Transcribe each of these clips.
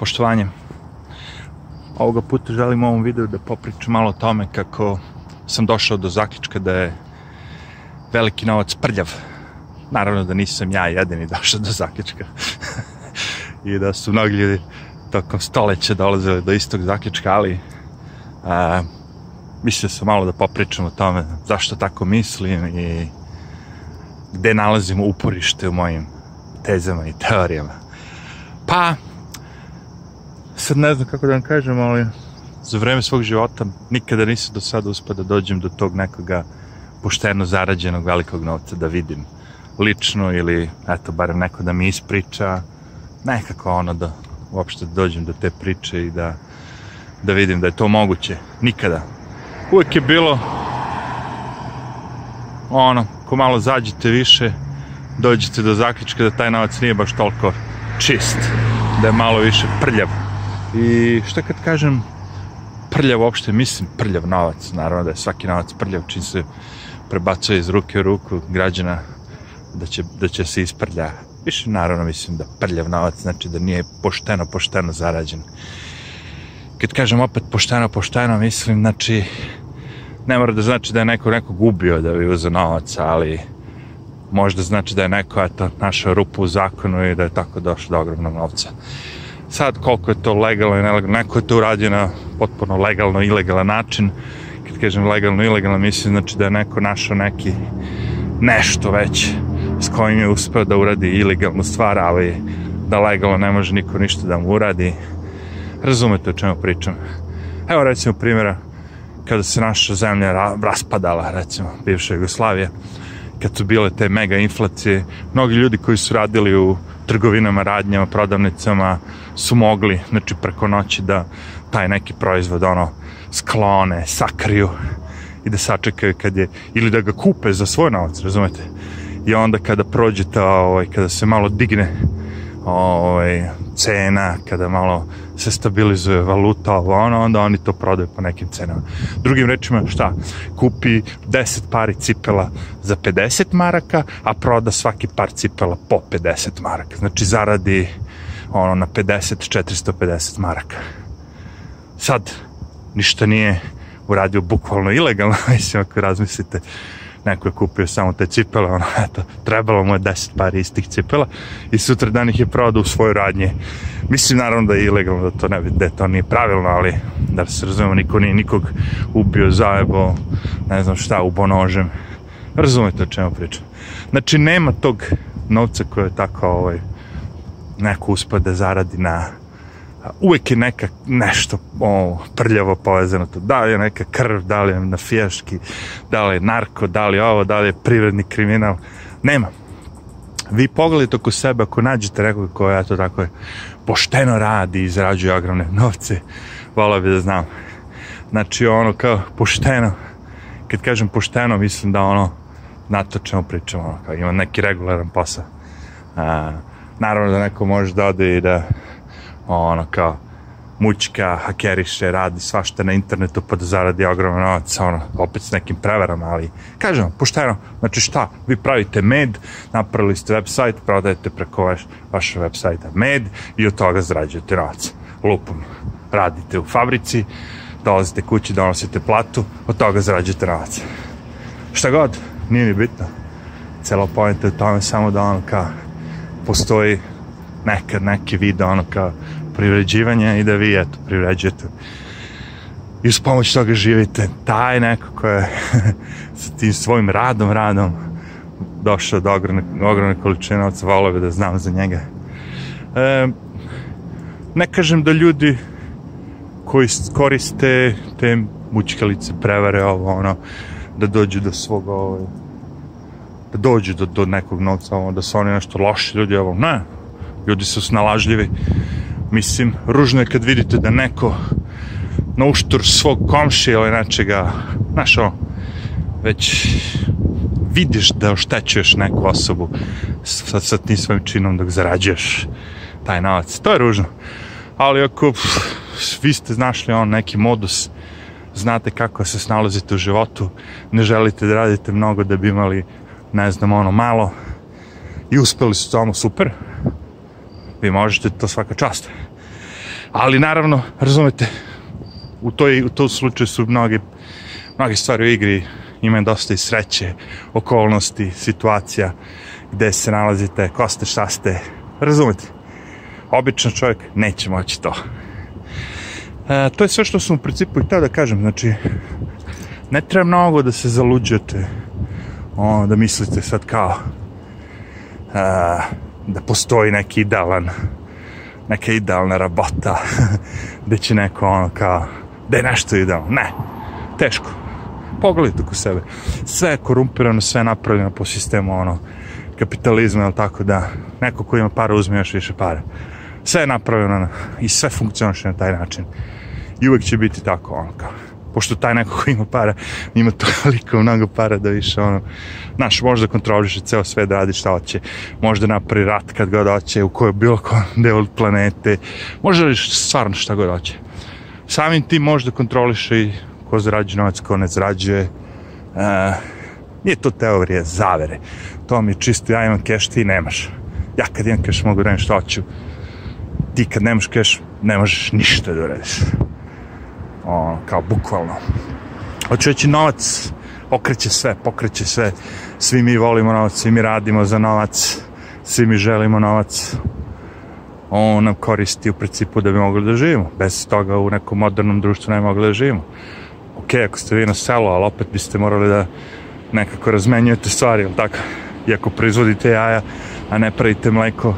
Poštovanje. Ovoga puta želim u ovom videu da popričam malo o tome kako sam došao do zaključka da je veliki novac prljav. Naravno da nisam ja jedini došao do zaključka. I da su mnogi ljudi tokom stoleća dolazili do istog zaključka, ali a, mislio sam malo da popričam o tome zašto tako mislim i gde nalazimo uporište u mojim tezama i teorijama. Pa, sad ne znam kako da vam kažem, ali za vreme svog života nikada nisam do sada uspio da dođem do tog nekoga pošteno zarađenog velikog novca da vidim lično ili eto barem neko da mi ispriča nekako ono da uopšte dođem do te priče i da da vidim da je to moguće. Nikada. Uvek je bilo ono, ko malo zađete više, dođete do zaključka da taj novac nije baš toliko čist, da je malo više prljav. I šta kad kažem prljav uopšte, mislim prljav novac, naravno da je svaki novac prljav čim se prebacuje iz ruke u ruku građana da će, da će se isprlja. Više naravno mislim da prljav novac znači da nije pošteno, pošteno zarađen. Kad kažem opet pošteno, pošteno, mislim, znači, ne mora da znači da je neko nekog ubio da bi uzeo novac, ali možda znači da je neko eto, našao rupu u zakonu i da je tako došlo do ogromnog novca. Sad, koliko je to legalno i nelegalno, neko je to uradio na potpuno legalno ilegalan način. Kad kažem legalno ilegalno, mislim znači da je neko našao neki nešto već s kojim je uspeo da uradi ilegalnu stvar, ali da legalno ne može niko ništa da mu uradi. Razumete o čemu pričam. Evo recimo primjera kada se naša zemlja raspadala, recimo, bivša Jugoslavija, kad su bile te mega inflacije, mnogi ljudi koji su radili u trgovinama, radnjama, prodavnicama su mogli, znači preko noći da taj neki proizvod ono sklone, sakriju i da sačekaju kad je, ili da ga kupe za svoj novac, razumete? I onda kada prođe ta, ovaj, kada se malo digne ovaj, cena, kada malo se stabilizuje valuta, ovo ono, onda oni to prodaju po nekim cenama. Drugim rečima, šta? Kupi 10 pari cipela za 50 maraka, a proda svaki par cipela po 50 maraka. Znači, zaradi ono, na 50, 450 maraka. Sad, ništa nije uradio bukvalno ilegalno, mislim, ako razmislite, neko je kupio samo te cipele, ono, eto, trebalo mu je 10 pari istih cipela i sutra dan ih je prodao u svojoj radnji. Mislim, naravno da je ilegalno, da to ne da to nije pravilno, ali da se razumemo, niko nije nikog ubio, zajebo, ne znam šta, ubo nožem. Razumete o čemu pričam. Znači, nema tog novca koje je tako, ovaj, neko uspio da zaradi na uvek je neka nešto o, prljavo povezano to. Da li je neka krv, da li je na fijaški, da li je narko, da li je ovo, da li je privredni kriminal. Nema. Vi pogledajte oko sebe, ako nađete nekog koja ja to tako je, pošteno radi izrađuje ogromne novce, volao bi da znam. Znači, ono kao pošteno, kad kažem pošteno, mislim da ono, znate o čemu pričamo, ono, kao ima neki regularan posao. A, naravno da neko može da ode i da ono kao mućka, hakeriše, radi svašta na internetu pa da zaradi ogroman novac, ono, opet s nekim prevarama, ali kažem vam, pošteno, znači šta, vi pravite med, napravili ste website, prodajete preko vaš, vaše websajta med i od toga zarađujete novac. Lupom, radite u fabrici, dolazite kući, donosite platu, od toga zarađujete novac. Šta god, nije mi bitno. Celo pojenta je tome samo da ono kao postoji nekad neki vid ono kao privređivanja i da vi eto privređujete. I uz pomoć toga živite. Taj neko ko sa tim svojim radom radom došao do ogromne, ogromne količine novca volio bi da znam za njega. E, ne kažem da ljudi koji koriste te mučkalice prevare ovo ono da dođu do svog ovaj, da dođu do, do nekog novca ovo, da su oni nešto loši ljudi ovo ne ljudi su snalažljivi mislim, ružno je kad vidite da neko na uštur svog komšija ili nečega, znaš ono, već vidiš da oštećuješ neku osobu sa, sa tim svojim činom dok zarađuješ taj novac. To je ružno. Ali ako pff, vi ste znašli on neki modus, znate kako se snalazite u životu, ne želite da radite mnogo da bi imali, ne znam, ono malo i uspeli su samo super, vi možete to svaka čast. Ali naravno, razumete, u, toj, u tom slučaju su mnoge, mnoge stvari u igri, ima dosta i sreće, okolnosti, situacija, gde se nalazite, ko ste, šta ste, razumete. Običan čovjek neće moći to. E, to je sve što sam u principu i teo da kažem, znači, ne treba mnogo da se zaluđujete, o, da mislite sad kao, a, da postoji neki idealan, neka idealna rabota, gde će neko ono kao, da je nešto idealno. Ne, teško. Pogledajte oko sebe. Sve je korumpirano, sve je napravljeno po sistemu ono, kapitalizma, ili tako da neko ko ima para uzme još više para. Sve je napravljeno i sve funkcioniše na taj način. I uvek će biti tako ono kao pošto taj neko ko ima para, ima toliko mnogo para da više ono, znaš, može da kontroliše ceo sve da radi šta hoće, može da napravi rat kad god hoće, u kojoj bilo kom delu planete, može radi stvarno šta god hoće. Samim tim može da kontroliše i ko zarađuje novac, ko ne zarađuje. Uh, nije to teorija zavere. To mi je čisto, ja imam keš, ti nemaš. Ja kad imam keš mogu da što hoću. Ti kad nemaš keš, ne možeš ništa da uradiš ono, kao bukvalno. Hoću reći, novac okreće sve, pokreće sve. Svi mi volimo novac, svi mi radimo za novac, svi mi želimo novac. On nam koristi u principu da bi mogli da živimo. Bez toga u nekom modernom društvu ne mogli da živimo. Ok, ako ste vi na selu, ali opet biste morali da nekako razmenjujete stvari, ili tako? I ako proizvodite jaja, a ne pravite mleko,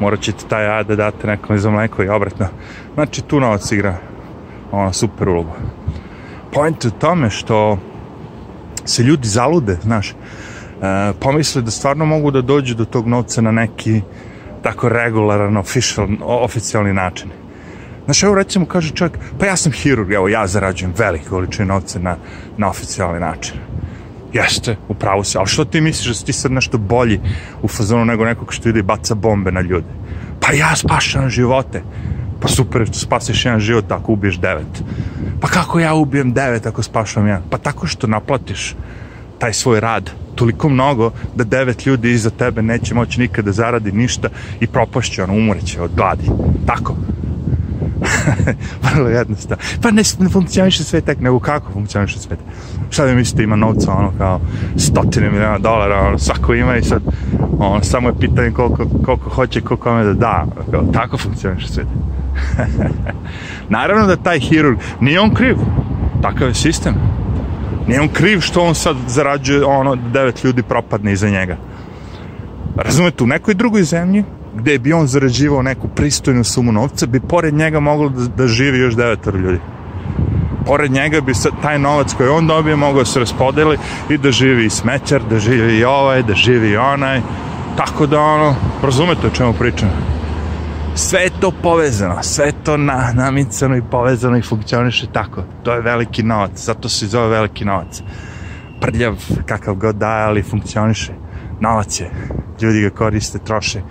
morat ćete taj jaja da date nekom za mleko i obratno. Znači, tu novac igra ono, super ulogu. Point u tome što se ljudi zalude, znaš, e, pomisle da stvarno mogu da dođu do tog novca na neki tako regularan, official, oficijalni način. Znaš, evo recimo kaže čovjek, pa ja sam hirurg, evo ja zarađujem velike količine novca na, na oficijalni način. Jeste, upravo se, ali što ti misliš da si ti sad nešto bolji u fazonu nego nekog što ide i baca bombe na ljude? Pa ja spašam živote. Pa super, spasiš jedan život ako ubiješ devet. Pa kako ja ubijem devet ako spašam jedan? Pa tako što naplatiš taj svoj rad toliko mnogo da devet ljudi iza tebe neće moći nikada zaradi ništa i propašće, ono, umreće od gladi. Tako. Vrlo jednostavno. Pa ne, ne funkcioniše sve tek, nego kako funkcioniše sve Šta vi mislite, ima novca, ono, kao stotine miliona dolara, ono, svako ima i sad, ono, samo je pitanje koliko, koliko hoće, koliko kome da da. Kao, tako funkcioniše sve Naravno da taj hirurg, nije on kriv, takav je sistem. Nije on kriv što on sad zarađuje ono, devet ljudi propadne iza njega. Razumete, u nekoj drugoj zemlji, gde bi on zarađivao neku pristojnu sumu novca, bi pored njega moglo da, da živi još devetar ljudi. Pored njega bi sad taj novac koji on dobije mogao da se raspodeli i da živi i smećar, da živi i ovaj, da živi i onaj. Tako da ono, razumete o čemu pričam sve je to povezano, sve je to na, namicano i povezano i funkcioniše tako. To je veliki novac, zato se zove veliki novac. Prljav, kakav god daje, ali funkcioniše. Novac je, ljudi ga koriste, troše.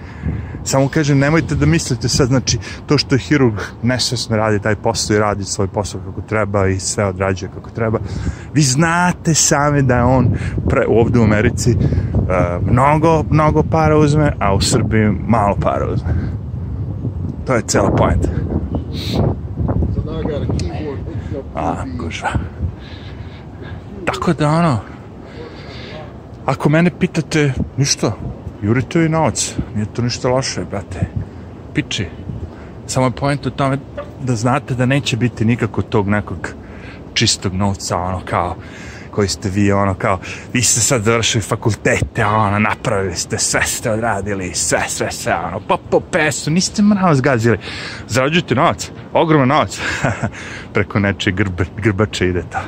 Samo kažem, nemojte da mislite sad, znači, to što je hirurg nesvesno radi taj posao i radi svoj posao kako treba i sve odrađuje kako treba. Vi znate sami da je on pre, ovde u Americi uh, mnogo, mnogo para uzme, a u Srbiji malo para uzme To je cela point. A, kuža. Tako da ono, ako mene pitate, ništa, jurite i novac, nije to ništa loše, brate. Piči. Samo je point u tome da znate da neće biti nikako tog nekog čistog novca, ono kao, koji ste vi, ono, kao, vi ste sad završili fakultete, ono, napravili ste, sve ste odradili, sve, sve, sve, ono, po, po pesu, niste mravo zgazili. Zarađujete novac, ogroman novac. preko nečije grbe, grbače ide to.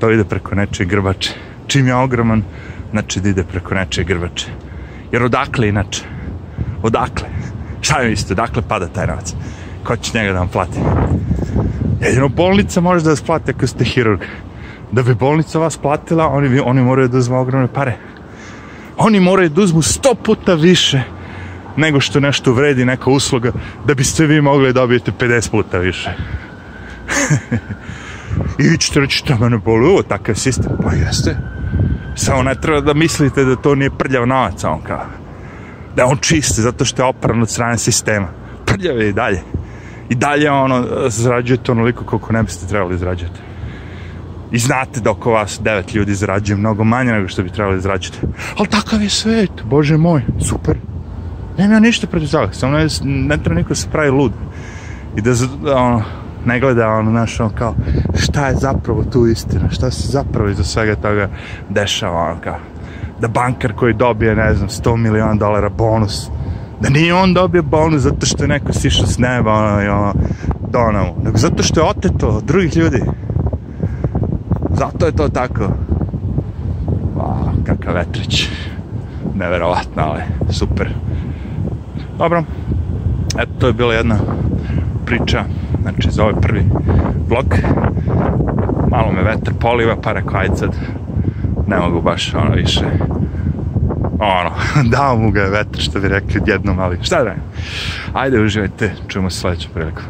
To ide preko nečije grbače. Čim je ogroman, znači da ide preko nečije grbače. Jer odakle inače? Odakle? Šta mi mislite, odakle pada taj novac? Ko će njega da vam plati? Jedino bolnica može da vas plati ako ste hirurg da bi bolnica vas platila, oni, oni moraju da uzmu ogromne pare. Oni moraju da uzmu sto puta više nego što nešto vredi neka usluga, da biste vi mogli da dobijete 50 puta više. I vi ćete reći, šta mene boli, ovo takav sistem, pa jeste. Samo ne treba da mislite da to nije prljav novac, on kao. Da on čiste, zato što je opran od strane sistema. Prljav je i dalje. i dalje ono, zarađujete onoliko koliko ne biste trebali zarađujete. I znate da oko vas devet ljudi zarađuje mnogo manje nego što bi trebali zarađujete. Ali takav je svet, bože moj, super. Nema ja ništa protiv toga, samo ne, ne treba niko da se pravi lud. I da, ono, ne gleda ono, znaš, ono kao, šta je zapravo tu istina, šta se zapravo iza svega toga dešava, ono kao, da bankar koji dobije, ne znam, 100 miliona dolara bonus, da nije on dobio bonus zato što je neko sišao s neba, ono, i ono, donao, nego zato što je oteto od drugih ljudi. Zato je to tako. Wow, kakav vetrić. Neverovatno, ali super. Dobro, eto, to je bila jedna priča, znači za ovaj prvi vlog. Malo me vetar poliva, pa rekao, ajde sad, ne mogu baš ono više ono, dao mu ga je vetar što bi rekli jednom, ali šta da Ajde, uživajte, čujemo se sledeću priliku.